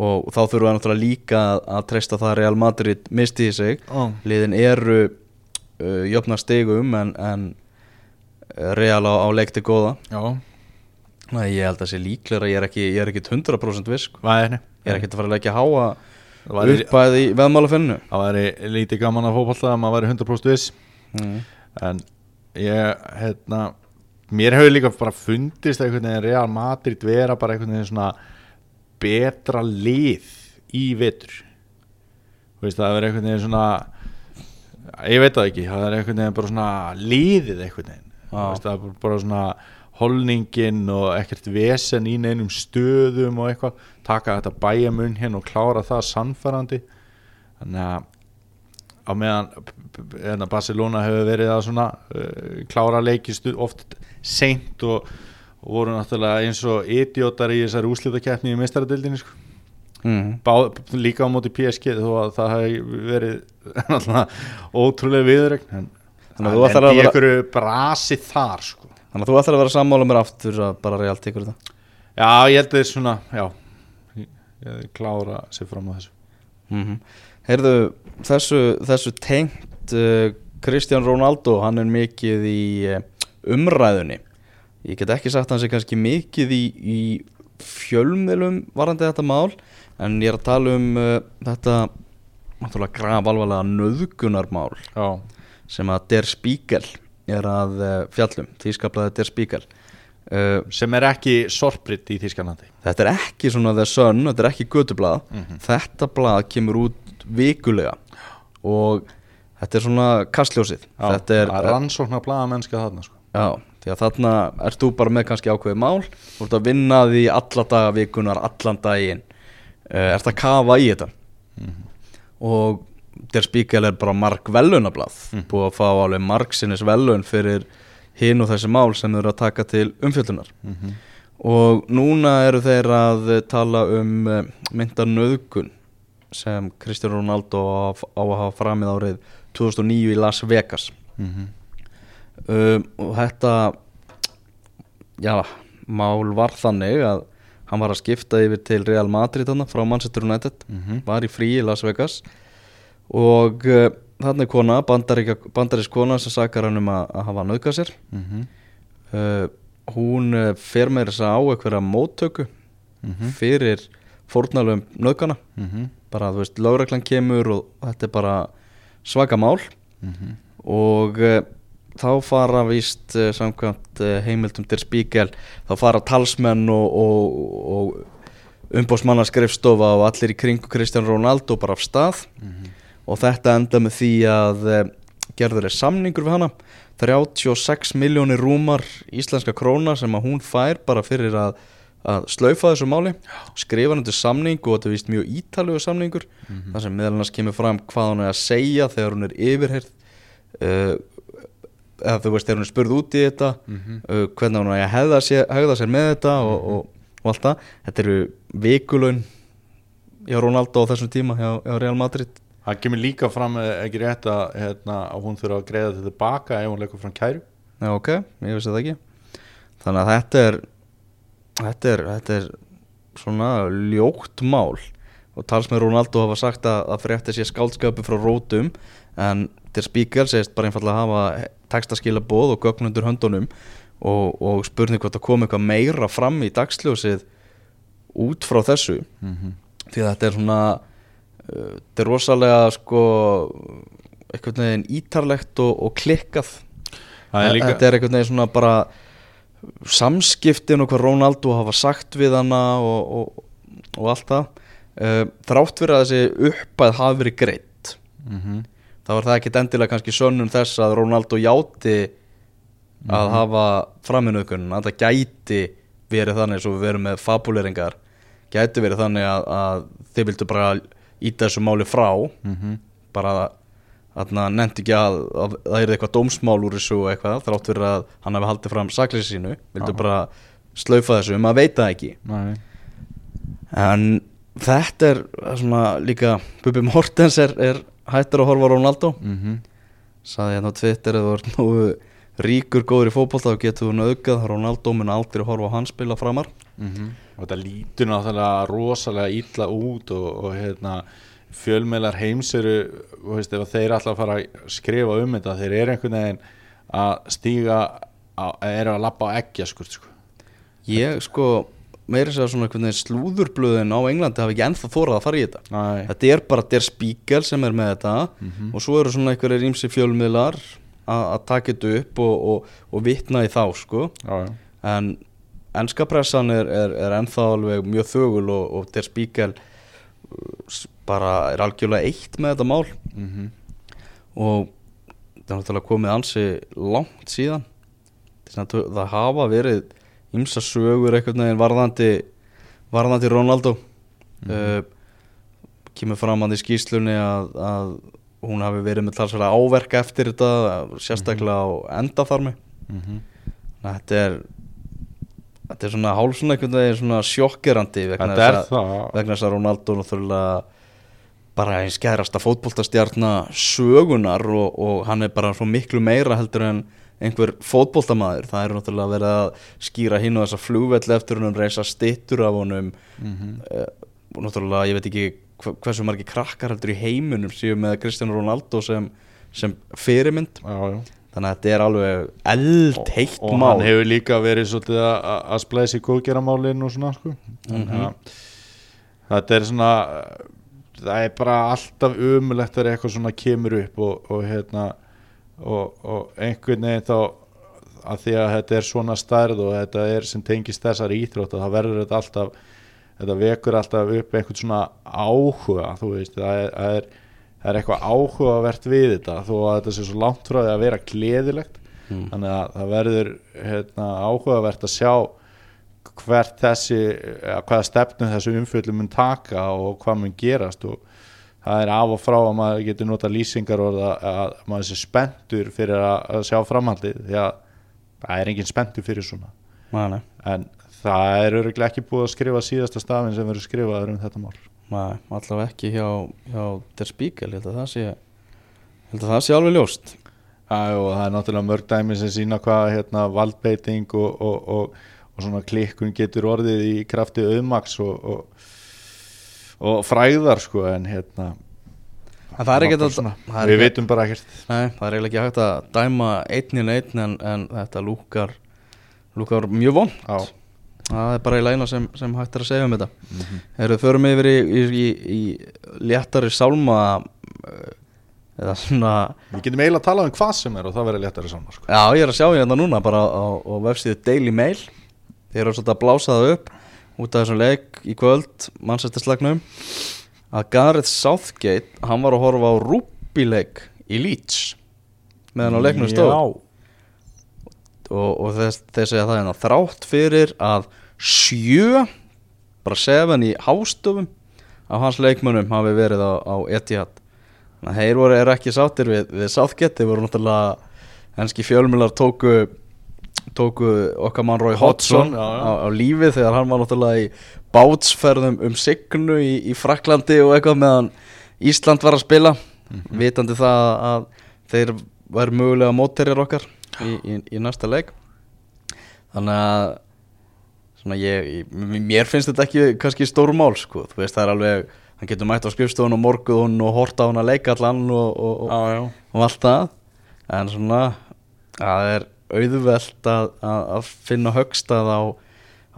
og þá þurfum við náttúrulega líka að, treysta það að Real Madrid misti í sig Ó. liðin eru uh, jöfna stegum en, en Real á, á leikti góða Já Næ, ég held að það sé líklega ég er ekki, ég er ekki 100% viss sko. Væri ég er ekki að fara að leggja háa uppæði í veðmálafinnu það væri lítið gaman að fótballta að maður væri 100% viss mm. En ég, hérna Mér hefur líka bara fundist einhvern veginn Real Madrid vera bara einhvern veginn svona betra lið í vetur Þú veist, það er einhvern veginn svona ég veit það ekki, það er einhvern veginn bara svona liðið einhvern veginn Þú Já. veist, það er bara- bara svona holningin og ekkert vesen í neinum stöðum og eitthvað taka þetta bæjamun hérna og klára það sannfærandi þannig að á meðan hérna, Barcelona hefur verið að svona uh, klára leikistu oft seint og, og voru náttúrulega eins og idiotar í þessari úslitakeppni í meistaradildinni sko. Mm. Bá, líka á móti PSG þó að það hefur verið ótrúlega viðregn en að lendi í einhverju brasi þar sko. Þannig að þú ætlar að vera sammála mér aftur að bara Real tekur þetta? Já ég held að þetta er svona já, ég klára sér fram á þessu. Mm Heyrðu, þessu, þessu tengt uh, Kristján Rónaldó, hann er mikið í uh, umræðunni. Ég get ekki sagt að hann sé kannski mikið í, í fjölmiðlum varandi þetta mál en ég er að tala um uh, þetta náttúrulega graf alvarlega nöðgunarmál já, sem að Der Spiegel er að uh, fjallum, þýskaplæði Der Spiegel. Uh, sem er ekki sorpritt í Þískanlandi þetta er ekki svona The Sun, þetta er ekki götublað. Mhm. þetta blað kemur út vikulega. Og þetta er svona kastljósið. Þetta er, rannsóknar blaðamennska þarna sko. já, því að þarna ert þú bara með kannski ákveðið mál. Þú ert að vinna því alla daga vikunar allan daginn. Uh, ert að kafa í þetta. Og Der Spiegel er bara mark velunablað búið að fá alveg mark sinnes velun fyrir hinn og þessi mál sem eru að taka til umfjöldunar Mhm. og núna eru þeir að eh, tala um uh, myndanauðgun sem Kristján Ronaldo á, á að hafa framið árið 2009 í Las Vegas Mhm. um, og þetta já, mál var þannig að hann var að skipta yfir til Real Madrid þarna frá Manchester United Mhm. var í frí í Las Vegas og uh, þarna er kona, bandarísk kona sem sakar hann um að, að hafa nauðgað sér Mhm. uh, hún uh, fer með þess að á einhverja móttöku Mhm. fyrir fórnalum nauðgana Mhm. bara þú veist, lögreglan kemur og þetta er bara svaka mál Mhm. og uh, þá fara víst uh, samkvæmt heimildum til spíkel þá fara talsmenn og, og, og umbósmannaskrifstofa og allir í kringu Kristján Ronaldo bara af stað Mhm. Og þetta enda með því að uh, gerður er samningur við hana. 36 miljónir rúmar íslenska króna sem að hún fær bara fyrir að, að slaufa þessu máli. Skrifa hann til samning og þetta er víst mjög ítalugu samningur. Mhm. þar sem meðal annars kemur fram hvað hún er að segja þegar hún er yfirherð uh, eða þú veist þegar hún er spurð út í þetta Mhm. uh, hvernig hún er að hegða sér, hegða sér með þetta og, og, og allt það. Þetta eru vikulun hjá Ronaldo á þessum tíma hjá, hjá Real Madrid það kemur líka fram eh, ekki rétt að, hérna, að hún þurfa að greiða þetta tilbaka ef hún leikur fram kæru. Já, ok, ég vissi það ekki. Þannig að þetta er þetta er, þetta er svona ljótt mál. Og talsmenn Ronaldo hafa sagt að, að frétti sé skáldskapu frá rótum en til spíkar segist bara einfallega að hafa textaskila bóð og gögn undir höndunum og, og spurning hvort að koma eitthvað meira fram í dagsljósið út frá þessu. Mhm. því að þetta er svona þetta er rosalega sko einhvern veginn ítarlegt og, og klikkað. Þetta er einhvern veginn svona bara samskiptin og hvað Ronaldo hafa sagt við hana og, og, og allt það. Uh, þrátt fyrir að þessi uppæð hafi verið greitt Mhm. þá var það ekkit endilega kannski sönnun þess að Ronaldo játi að hafa framinaukunum að það gæti verið þannig svo við verum með fabuleringar gæti verið þannig að, að þið vildu bara íta þessu máli frá Mhm. bara þarna nefndi ekki að, að það er eitthvað dómsmál úr þessu og eitthvað þrátt fyrir að hann hafi haldið fram sakleysi sínu vildu Já. bara slaufa þessu, maður veit það ekki Nei. en þetta er svona líka Bubi Mortens er, er hættur að horfa á Ronaldo Mhm. saði hérna á Twitter að þú ert nú ríkur góður í fótbolta þá getur þú nöðgað Ronaldo mun aldrei horfa á hann spila framar Mhm. og þetta lítur náttúrulega rosalega illa út og, og hérna fjölmeilar heims eru þú veist, þeir alltaf fara að skrifa um þetta þeir eru einhvern veginn að stíga á, eru að lappa á eggja sko, sko. ég sko meira sér svona einhvern veginn slúðurblöðin á Englandi hafi ekki ennþá þórað að fara í þetta Næ, Þetta er bara Der Spiegel sem er með þetta Mhm. og svo eru svona einhverjir ímsi fjölmiðlar að taka þetta upp og, og, og vitna í þá sko. Já, já. en ennska pressan er, er, er ennþá alveg mjög þögul og, og Der Spiegel uh, bara er algjörlega eitt með þetta mál. Mhm. og það er náttúrulega komið ansi langt síðan. Það hafa verið ymsa sögur einhvern veginn varðandi varðandi Ronaldo. Uh, kemur fram að í skýslunni að, að hún hafi verið með talsverða áverka eftir þetta sérstaklega á endaþarmi. Mhm. Þannig að þetta er þetta er svona hálf svona einhvern veginn svona sjokkerandi vegna þess að- Ronaldo náttúrulega bara eins skærasta fótboltastjarna sögunar og, og hann er bara svo miklu meira heldur en einhver fótboltamaður. Það er náttúrulega verið að skýra hinn og þessa flugvelli eftir honum reysa stittur af honum. Mhm. uh, og náttúrulega ég veit ekki hversu margir krakkar heldur í heiminum séu með Cristiano Ronaldo sem, sem fyrirmynd já, já. þannig að þetta er alveg eldheitt og mál hann hefur líka verið svolítið að- að að splæsa í góðgeramálin og svona sko. Mhm. að þetta er svona það er bara alltaf umulegt þegar eitthvað svona kemur upp og, og hérna og, og einhvern veginn þá að því að þetta er svona stærð og þetta er sem tengist þessar íþrótt og það verður þetta alltaf þetta vekur alltaf upp einhvern svona áhuga þú veist, það er, það er, það er eitthvað áhugavert við þetta þó að þetta sé svo langt frá því að vera gleðilegt. Mm. þannig að það verður hérna, áhugavert að sjá hvert þessi hvaða stefnum þessu umfjöldum mun taka og hvað mun gerast. Og það er af og frá að maður getur nota lýsingar og að, að maður sé spenntur fyrir að, sjá framhaldið því að það er engin spenntur fyrir svona Nei, en það er öruglega ekki búið að skrifa síðasta stafinn sem verður skrifaður um þetta mál. Nei, allavega ekki hjá, hjá Der Spiegel, ég held að það sé held að það sé alveg ljóst. Já, og það er náttúrulega mörg dæmi sem sína hvað hérna, valdbeiting og, og, og, og svona klikkun getur orðið í krafti auðmaks og, og, og fræðar sko en hérna En það er það er við ekki- vitum bara ekkert. Nei, það er ekki hægt að dæma einn í einn en, en þetta lúkar lúkar mjög vond Já, það er bara í læna sem, sem hægt er að segja um þetta. Mm -hmm. Erum við förum yfir í, í, í, í léttari sálma eh, eða svona Við getum eiginlega að tala um hvað sem er og það verður léttari saman sko. Já, ég er að sjá hérna núna bara á, á vefsíðu Daily Mail. Þeir eru svolítið að blása það upp út af þessum leik í kvöld mannsættislagnum að Gareth Southgate, hann var að horfa á rúbíleik í Leeds meðan á leiknum stóð. Já, og, og þess, þeir segja það hérna þrátt fyrir að sjö bara seven í hástöfum af hans leikmönnum hafi verið á, á Etihad þannig að þeir voru er ekki sáttir við, við Southgate, þeir voru náttúrulega henski fjölmjölar tóku tóku okkar mann Rói Hodgson, já, já. á, á lífið þegar hann var náttúrulega í bátsferðum um signu í, í Fraklandi og eitthvað meðan Ísland var að spila Mhm. vitandi það að þeir væri mögulega mótterjar okkar í, í, í næsta leik. Þannig að svona ég, mér finnst þetta ekki kannski stór mál sko, þú veist það er alveg hann getur mætt á skrifstofun og morguðun og horta á hann að leika allan og, og, og, og allt það. En svona það er auðvelt að, að, finna högstað á,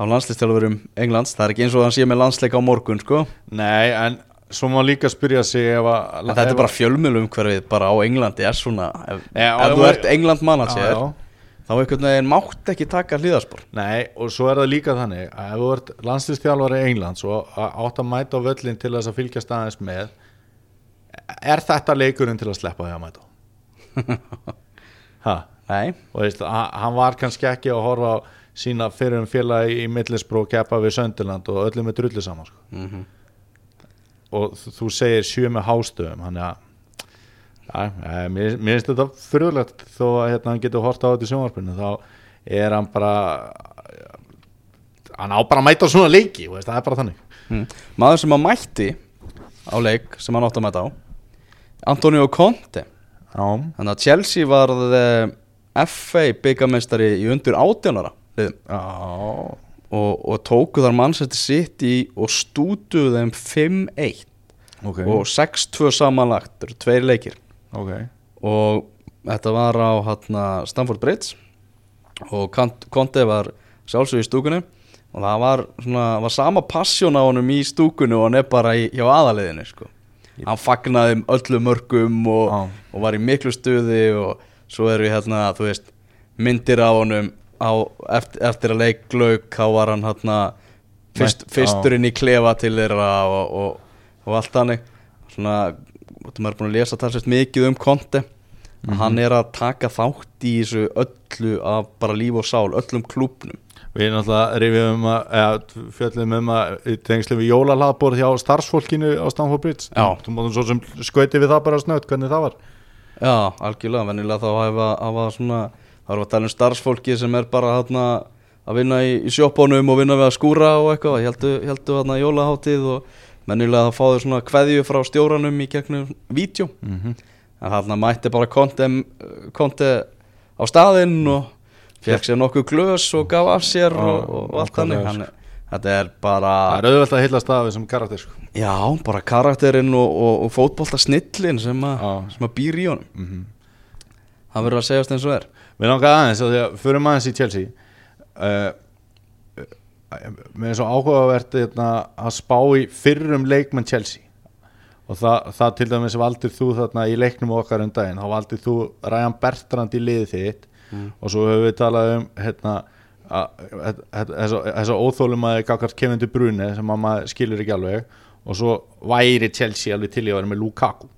á landslistjálfurum Englands, það er ekki eins og hann sé með landsleik á morgun sko, Nei, en svo má líka spyrja sig ef að þetta er bara fjölmjölu umhverfið bara á Englandi er svona ef, Já, ef þú ert England manager þá einhvern veginn mátt ekki taka hlýðarspor Nei, og svo er það líka þannig að ef þú ert landslýstjálfari Englands og átt að mæta á völlin til þess að fylgjast aðeins með er þetta leikurinn til að sleppa því að mæta? Ha, nei, og veist, ha- hann var kannski ekki að horfa á sína fyrir um félagi í Millisbró og keppa við Sönderland og öllum með drullu saman sko. mm og þú- segir sjö með hástöðum hann er að ja, ja, mér, mér finnst þetta fyrirlegt þó að hérna, hann getur hort á þetta í sjónvarpinu þá er hann bara hann á bara að mæta á svona leiki veist, það er bara þannig. Mm. maður sem að mætti á leik sem hann átti að mæta á Antonio Conte. Þannig að Chelsea varð eh, FA byggamestari í undir átjánara liðum já, og, og tóku þar Manchester City og stútuðu þeim 5-1 ok, og 6-2 samanlagt, það eru tveir leikir. Ok. Og þetta var á hana, Stamford Bridge. Og Conte var sjálfsög í stúkunni. Og það var, svona, var sama passjón á honum í stúkunni og hann er bara í, hjá aðaliðinu sko. hann fagnaði um öllu mörgum og, Já. og var í miklu stuði og svo eru hérna, þú veist myndir á honum á, eftir, eftir að leik lauk þá var hann hérna fyrst, fyrsturinn í klefa til þeirra og, og, og allt þannig. Svona, þú maður er búin að lesa talsvist mikið um Conte. Mhm. hann er að taka þátt í þessu öllu af bara líf og sál, öllum klúbnum Við náttúrulega rifjum um að, eða fjöllum um að tengslu við jólalabor hjá starfsfólkinu á Stamford Bridge. Þú mátum svo sem skauti við það bara snögt hvernig það var. Já, algjörlega, venjulega þá hafa, hafa svona, erum við að tala um starfsfólki sem er bara hérna að vinna í, í sjóppunum og vinna við að skúra og eitthvað, heldu, heldu hérna jólaháttíð og venjulega þá fáðu svona kveðju frá stjóranum í gegnum vídeo, mm -hmm. en þarna mætti bara konti, á staðinn og fekk sér nokkuð glös og gaf af sér Já, og, og allt nákvæmlega, þannig er- Þetta er bara Það er auðvelt að hyllast af þessum karakter sko. Já, bara karakterinn og, og, og fótbolta snillin sem, a, Já. sem að býr í honum. Mm Það verður að segjast eins og er Við langaði aðeins að því að fyrir aðeins í Chelsea. Uh, Mér er svo áhugavert hérna, að spá í fyrrum leikmann Chelsea. Og það, það til dæmis valdir þú þarna í leiknum okkar um daginn, þá valdir þú Ryan Bertrand í liðið þitt. Og svo höfum við talað um hérna, þess að óþólum að gafkvært Kevin De Bruyne sem að maður skilur ekki alveg. Og svo væri Chelsea alveg til í að vera með Lukaku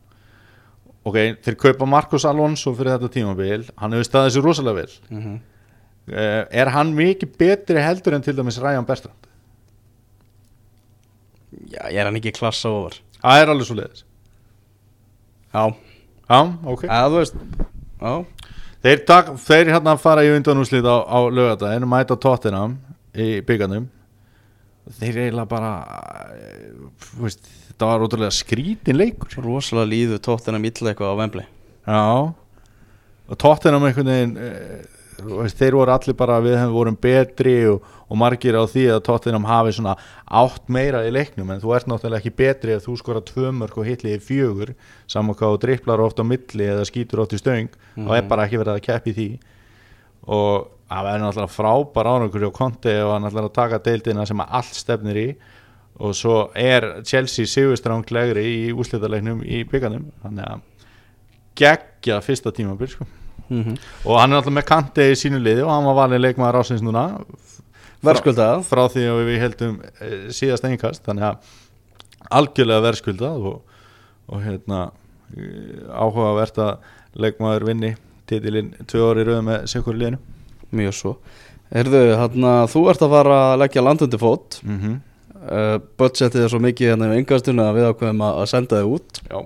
ok, þeir kaupa Marcos Alonso fyrir þetta tímabil, hann hefur staðið sér rosalega vel. Mm -hmm. uh, er hann mikið betri heldur en til dæmis Ryan Bertrand? Já, ég er hann ekki klassa ofar það er alveg svo leiðis Já, já, ok. Eða þú veist Já, þeir, tak, þeir hérna fara í undanúslið á, á lögadaginn, mæta Tottenham í byggarnum þeir eiginlega bara eh, veist, þetta var ótrúlega skrítin leikur. Rosalega líðu tóttina illa eitthvað á Vembli já. Og Tottenham einhvern veginn eh, veist, þeir voru allir bara við hefum vorum betri og, og margir á því að Tottenham hafi svona átt meira í leiknum en þú ert náttúrulega ekki betri ef þú skora tvö mörg og hitliði fjögur saman hvað og dripplar oft á milli eða skýtur oft í stöng þá er bara ekki verið að keppi því. Og það verður náttúrulega frábær árangur hjá Conte og hann ætlar að taka deildina sem að allt stefnir í. Og svo er Chelsea sigurstránglegri í úslitaleiknum í byggarnum þannig að geggja fyrsta tímabil sko. mm -hmm. og hann er alltaf með Kante í sínu liði og hann var valið leikmaður ásins núna. Verðskuldað. Frá því að við heldum eh, síðast einkast þannig að algjörlega verðskuldað og, og hérna eh, áhugavert að leikmaður vinni titilinn tvö orði rauð með sikur liðinu Mjög svo. Erðu, hérna, þú ert að fara að leggja landundi fót. Mm -hmm. uh, Budgetið er svo mikið hérna í yngastunni að við ákveðum að senda þið út. Já,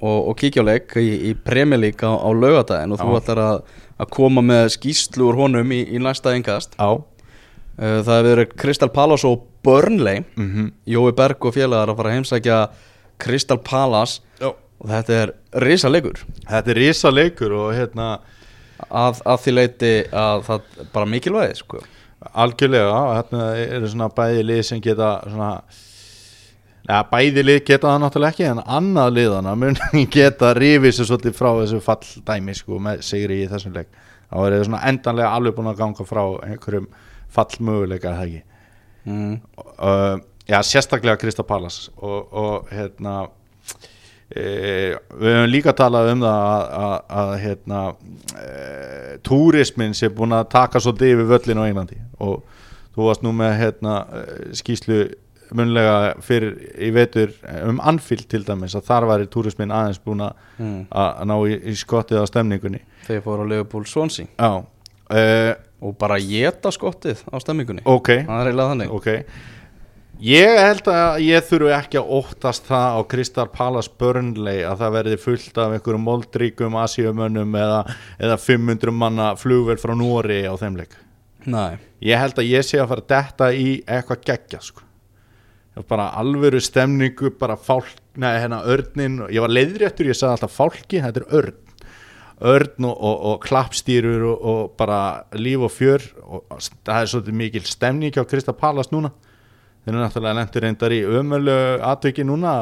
og, og kíkja á leik í, í League á, á laugadaginn og þú Já. ætlar að, að koma með skýslu úr honum í, í næsta yngast uh, Það hefur verið Crystal Palace og Burnley. Mm -hmm. Jói Berg og félagar að fara að heimsækja Crystal Palace. Já. og þetta er risa leikur Þetta er risa leikur og hérna að, að því leiti að það bara mikilvæði sko. algjörlega hérna eru svona bæði lið sem geta svona Ja, bæði lið geta það náttúrulega ekki en annað liðana mun geta rifið sér svolítið frá þessu falldæmi sko, með sigri í þessum leik þá er það svona endanlega alveg búin að ganga frá einhverjum fallmöguleika það ekki mm. uh, já, sérstaklega Krista Pallas og, og hérna e, við höfum líka talað um það að, að, að hérna e, túrismin sé búin að taka svolítið yfir völlin á Englandi. Og þú varst nú með hérna eh, skýslu munlega fyrir í vetur um Anfield til dæmis að þar væri túrismin aðeins búin að Mm. að ná í, í skottið á stemningunni. Þegar fóru á Liverpool Swansea. Uh, og bara geta skottið á stemmingunni ok. Það er eiginlega þannig. Ok Ég held að ég þurfi ekki að óttast það á Crystal Palace Burnley að það verði fullt af einhverjum moldríkum asíumönnum eða, eða 500 manna flugvel frá Nóri á þeim leik. Nei, Ég held að ég sé að fara að detta í eitthvað geggja sko. bara alvöru stemningu bara fálk, neða hérna örnin ég var leiðréttur, ég sagði alltaf fálki þetta er örn. Örn og, og, og klappstýrur og, og bara líf og fjör og það er svolítið mikil stemning á Krista Pallas núna þeir eru náttúrulega lendur reyndar í ömölu atviki núna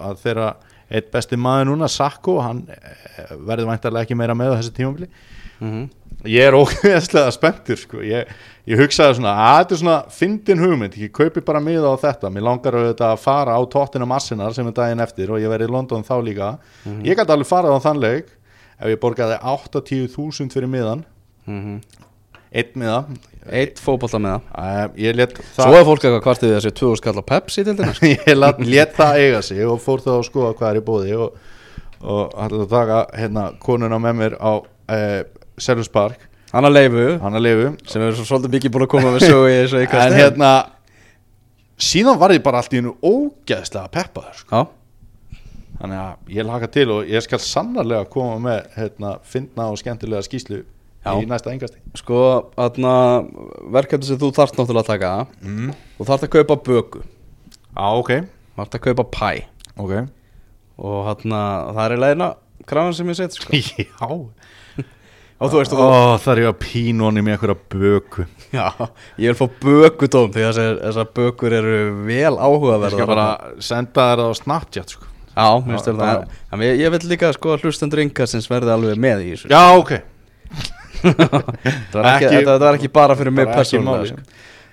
að, þeirra eitt besti maður núna, Sakko hann eh, verður væntarlega ekki meira með á þessu tímabili. Mm ég er ógeðslega spenntur sko. ég, ég hugsaði svona að þetta er svona fyndin hugmynd, ég kaupi bara miða á þetta. Mér langar auðvitað að fara á tóttina massinnar sem er daginn eftir og ég verið í London þá líka. Ég gæti alveg farað á þann leik ef ég borgaði 80.000 fyrir miðan. -hmm. einn miða Eitt fótbolta með það. Ég let Svo það er fólk eitthvað kvartið þessi 2000 skall á Pepsi til dæmis. Ég let, let það eiga sig og fór þá að skoða hvað er í bóði og, og hætti að taka hérna konuna með mér á uh, Selhus Park, Hanna Leifu. Hann að lifu sem er svo svolítið mikið búin að koma með sögu í þessu en ykkar hérna síðan var ég bara allt í hennu ógeðslega peppaður sko. Já, þannig að ég laka til og ég skal sannarlega koma með hérna, fyndna og skemmtilega skýslu. Í næsta engasti sko, verkefni sem þú þarft náttúrulega að taka mm. Þú þarft að kaupa böku. Á ok, Þú þarft að kaupa pæ. Ok. Og aðna, það er í leiðina krafan sem ég set sko. já. Og þú veist, Ó, og, það er ég að pínóni með einhverja böku. Já, ég vil fá bökudóm því þessar, bökur eru vel Ég áhugaverðar skal bara senda þér á Snapchat sko. Já, Já, En ég, ég vil líka sko hlustendur yngastins verði alveg með í þessu. Já, ok Það var ekki, Ekki- þetta, var ekki bara fyrir mig persónulega sko.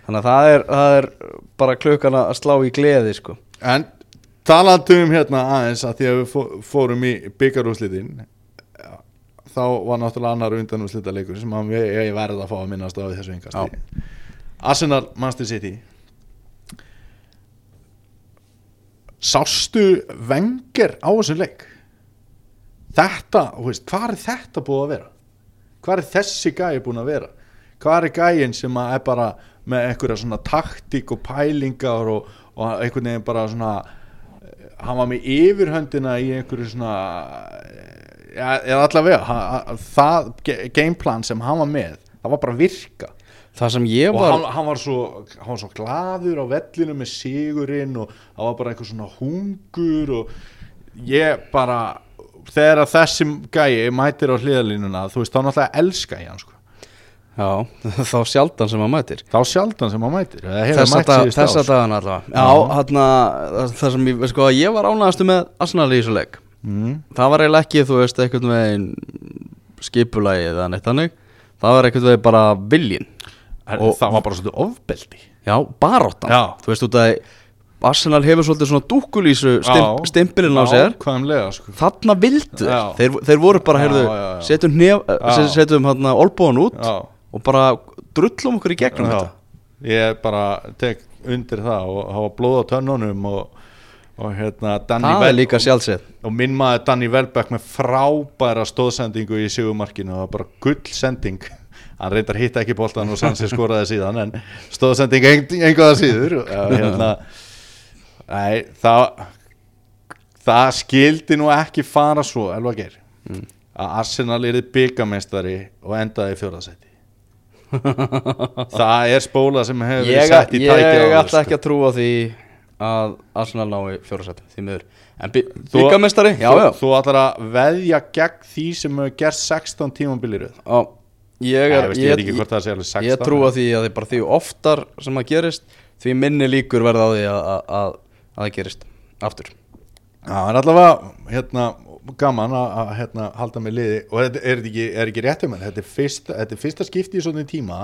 Þannig að það er, það er bara klukkan að slá í gleði sko. En talandi um hérna aðeins að því að við fó- fórum í byggarúslitin þá var náttúrulega annar undanúslita leikur sem ég verði að fá að minnast á þessu yngasti Arsenal Manchester City Sástu venger á þessu leik Þetta, hvað er þetta búið að vera? Hvað er þessi gæi búin að vera? Hvað er gæin sem að er bara með einhverja svona taktík og pælingar og, og einhvern veginn bara svona eh, hann var með yfirhöndina í einhverju svona ja, eða allavega það gameplan sem hann var með það var bara virka Það sem ég og var hann, hann, var svo, hann var svo glaður á vellinu með sigurinn og það var bara einhver svona hungur og ég bara þegar að þessi gæi mætir á hliðalínuna þú veist þá náttúrulega elska ég hann sko. Já, þá sjaldan sem maður mætir þá sjaldan sem hann mætir síðustu þessa ár. dagana allavega Já. Já, hérna Það sem ég, veist sko, ég var ánægastu með Arsenal í þessu leik mm. Það var eiginlega ekki, þú veist, einhvern veginn skipulagi eða neitt þannig Það var veginn bara viljin Er- Og- það var bara svolítið ofbeldi Já, baróttan Já. Þú veist út að Arsenal hefur svolítið svona dúkulísu stimp, stimpilinn á sér. sko. Þarna vildu þeir, þeir, voru bara, heyrðu, setjum, setjum hérna olbúan út Já. og bara drullum okkur í gegnum Já. þetta. Ég bara tek undir það og hafa blóð á tönnunum og, og hérna Danny Það er líka sjálfsett. og minn maður Danny Welbeck með frábæra stóðsendingu í sigumarkinu og bara gull sending. Hann reyndar hitta ekki boltan og sann sem skoraði síðan en stóðsending einhverða síður. Og hérna nei, það það skildi nú ekki fara svo elva ger Mm. að Arsenal erið byggamestari og endaði í fjórðasæti það er spóla sem hefur verið Ég, sett í ég tækið á ætla ekki að trúa því að Arsenal nái fjórasætti því miður. En Þú- byggamestari, já, já. þú ætlar að veðja gegn því sem hefur gert 16 tímambiliröð Já, ég, Ég, er, ég veit ekki hvort það sé alveg 16 ég trúa því að því bara því oftar sem það gerist því minni líkur verða á því að, að, að, að það gerist aftur. Já, það er allavega hérna, gaman að, að hérna, halda með liði. Og þetta er, þetta ekki, er ekki rétt um þetta? Er fyrsta, þetta er fyrsta skipti í svona tíma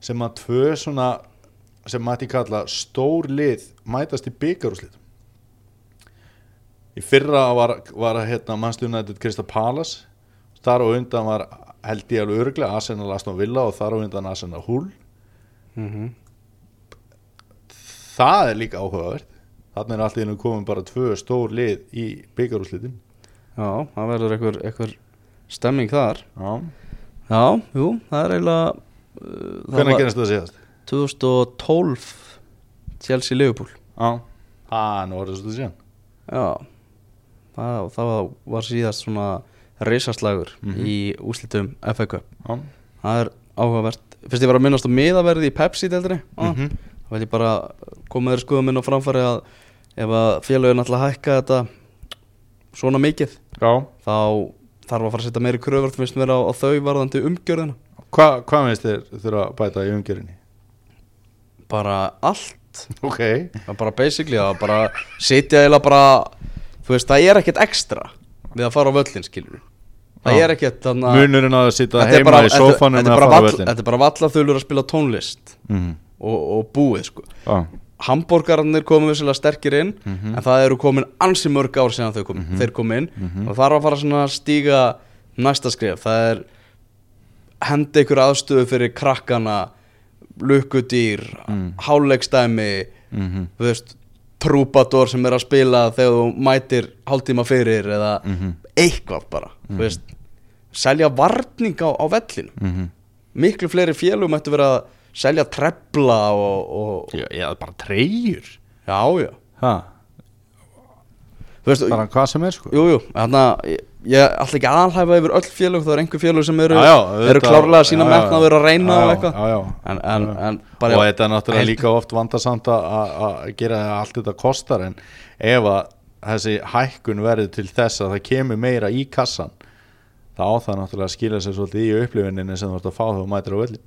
sem að tvö svona sem mætti kalla stór lið mætast í byggarúslið í fyrra var, var hérna, United Crystal Palace. Þar á undan var held ég alveg örglega Arsenal Aston Villa og þar á undan Arsenal Hull. Mm það er líka áhugavert þannig er allt í hennu komin bara tvö stór lið í byggarúslitin Já, það verður einhver, einhver stemming þar. Já, Já, jú, það er eiginlega uh, hvernig var gerist það síðast? 2012 Chelsea Liverpool Já, það nú var það svo síðan. Já, það, það var síðast svona reisaslagur Mhm. í úslitum FA Cup. Já, Það er áhugavert. Fyrst ég var að minnast á miðaverði í Pepsi-deldri mm Mhm. Þá vil ég bara koma þeirra skoðum inn á framfæri að ef að félögin ætla að hækka þetta svona mikið Já. þá þarf að fara að setja meiri kröfur finnst mér á, á þau varðandi umgjörðina. Hva, hvað veist þér þurfa að bæta í umgjörunni? bara allt. Ok. Það er bara basically að bara sitja eða bara þú veist það er ekkert ekstra við að fara á völlin skilur það er ekkert þannig að Munurinn að sitja heima bara, í sófanum þetta, er bara fara vall, völlin þetta er bara vallaþulur að spila tónlist. Mhm. Og, og búið sko Já, Hamborgararnir komu vissilega sterkir inn Mhm. en það eru komin ansi mörg ár síðan þau kom, þeir kom inn Mhm. og það er að fara að stíga næsta skrif það er henda ykkur aðstöðu fyrir krakkana lukkudýr Mm. háleikstæmi Mhm. þú veist trúpador sem er að spila þegar þú mætir hálftíma fyrir eða Mhm. eitthvað bara þú veist, selja varning á, á vellinu Mhm. miklu fleiri félugum ættu vera að selja trefla og, og Já, já, bara treyjur. Já, já. Ha, þú veist, bara hvað sem er sko. Jú, jú, þannig að ég, ég ætla ekki að alhæfa yfir öll félug það er einhver félug sem eru, Já, já, eru klárlega að sína metna að vera að reyna Já, og já, eitthvað. já, já. en, en, en bara og þetta er náttúrulega heild- líka oft vandasamt að- að að gera allt þetta kostar en ef að þessi hækkun verður til þess að það kemur meira í kassan þá það náttúrulega að skila sér svolítið í upplifinninni sem þú ert að fá þegar þú mætir á völlin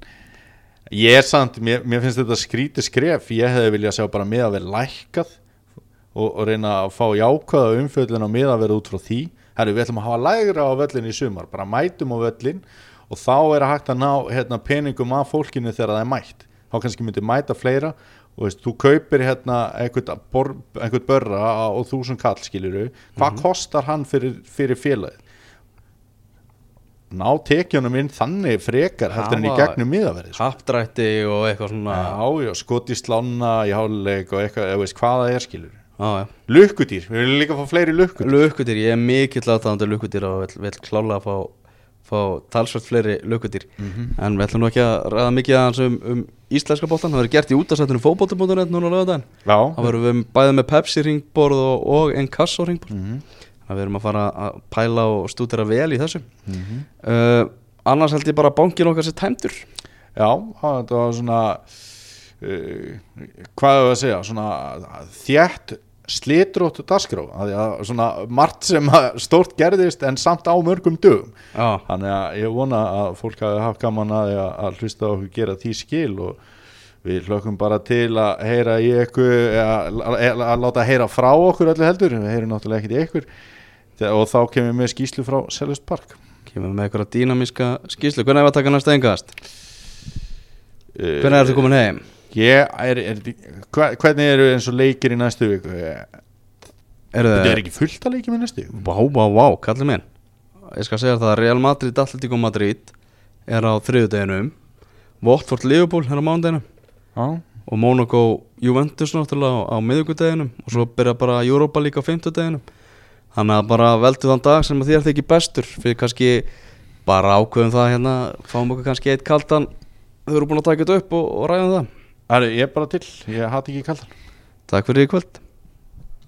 ég er samt, mér, mér finnst þetta skrítið skref. Ég hefði viljað sjá bara miðaverð lækkað og, og reyna að fá jákvæða umfjöllin á miðaverð út frá því. Herru, við ætlum að hafa lægra á völlin í sumar bara mætum á völlin og þá er að hægt að ná hérna, peningum af fólkinu þegar það er mætt. Þá kannski myndi mæta fleira og veist, þú kaupir hérna einhvern, börra á þúsund kall skiluru, hvað kostar hann fyrir, fyrir félagið ná tekjunum inn þannig frekar heldur en í gegnum miðaverði sko. Happdrætti og eitthvað svona já, já, skoti slána í háluleik og eitthvað, eða veist hvað það er skilur Já, lukkudýr, við viljum líka fá fleiri lukkudyr Lukkudyr, ég er mikill aðtáðandi lukkudyr og vil, vil klála að fá, fá talsvöld fleiri lukkudyr en við ætlum nú ekki að ræða mikið aðeins um, um íslenska boltan, það verður gert í útastættinu fótbolti.net núna já, það verður við bæðið með Pepsi ringborð og, og. Þannig að við erum að fara að pæla og stúdera vel í þessu. Mhm. uh, annars held ég bara að bankin okkar sér tæmdur. Já, það var svona uh, hvað er að segja svona þjætt slitrótt dagskrá. Að því að svona margt sem stórt gerðist en samt á mörgum dögum. Já, Þannig að ég vona að fólk hafi haft gaman að, að- hlusta okkur gera því skil og við hlökkum bara til að heyra í ykkur að, að, að láta heyra frá okkur öllu heldur, við heyrum náttúrulega ekkert í ykkur og þá kemur við með skýslu frá Selust Park kemur með eitthvað dýnamíska skýslu hvernig er að taka næsta engast? Hvernig er þetta komin heim? Ég er, er, hva, hvernig eru eins og leikir í næstu viku? Þetta Eru er ekki fullt að leikja með næstu viku? Vá, vá, vá, kallið minn Ég skal segja það að Real Madrid, Atletico Madrid er á þriðudeginum Watford, Liverpool er á mánudeginum Já, og Monaco, Juventus náttúrulega á, á miðvikudeginum og svo byrja bara Europa líka á fimmtudeginum þannig að bara veldu þann dag sem þér þykir bestur. Fyrir kannski bara ákveðum það hérna fáum okkur kannski eitt kaldan. Þau eru búin að taka þetta upp og, og ræðum það. Æri, ég er bara til, ég hati ekki kaldan. Takk fyrir í kvöld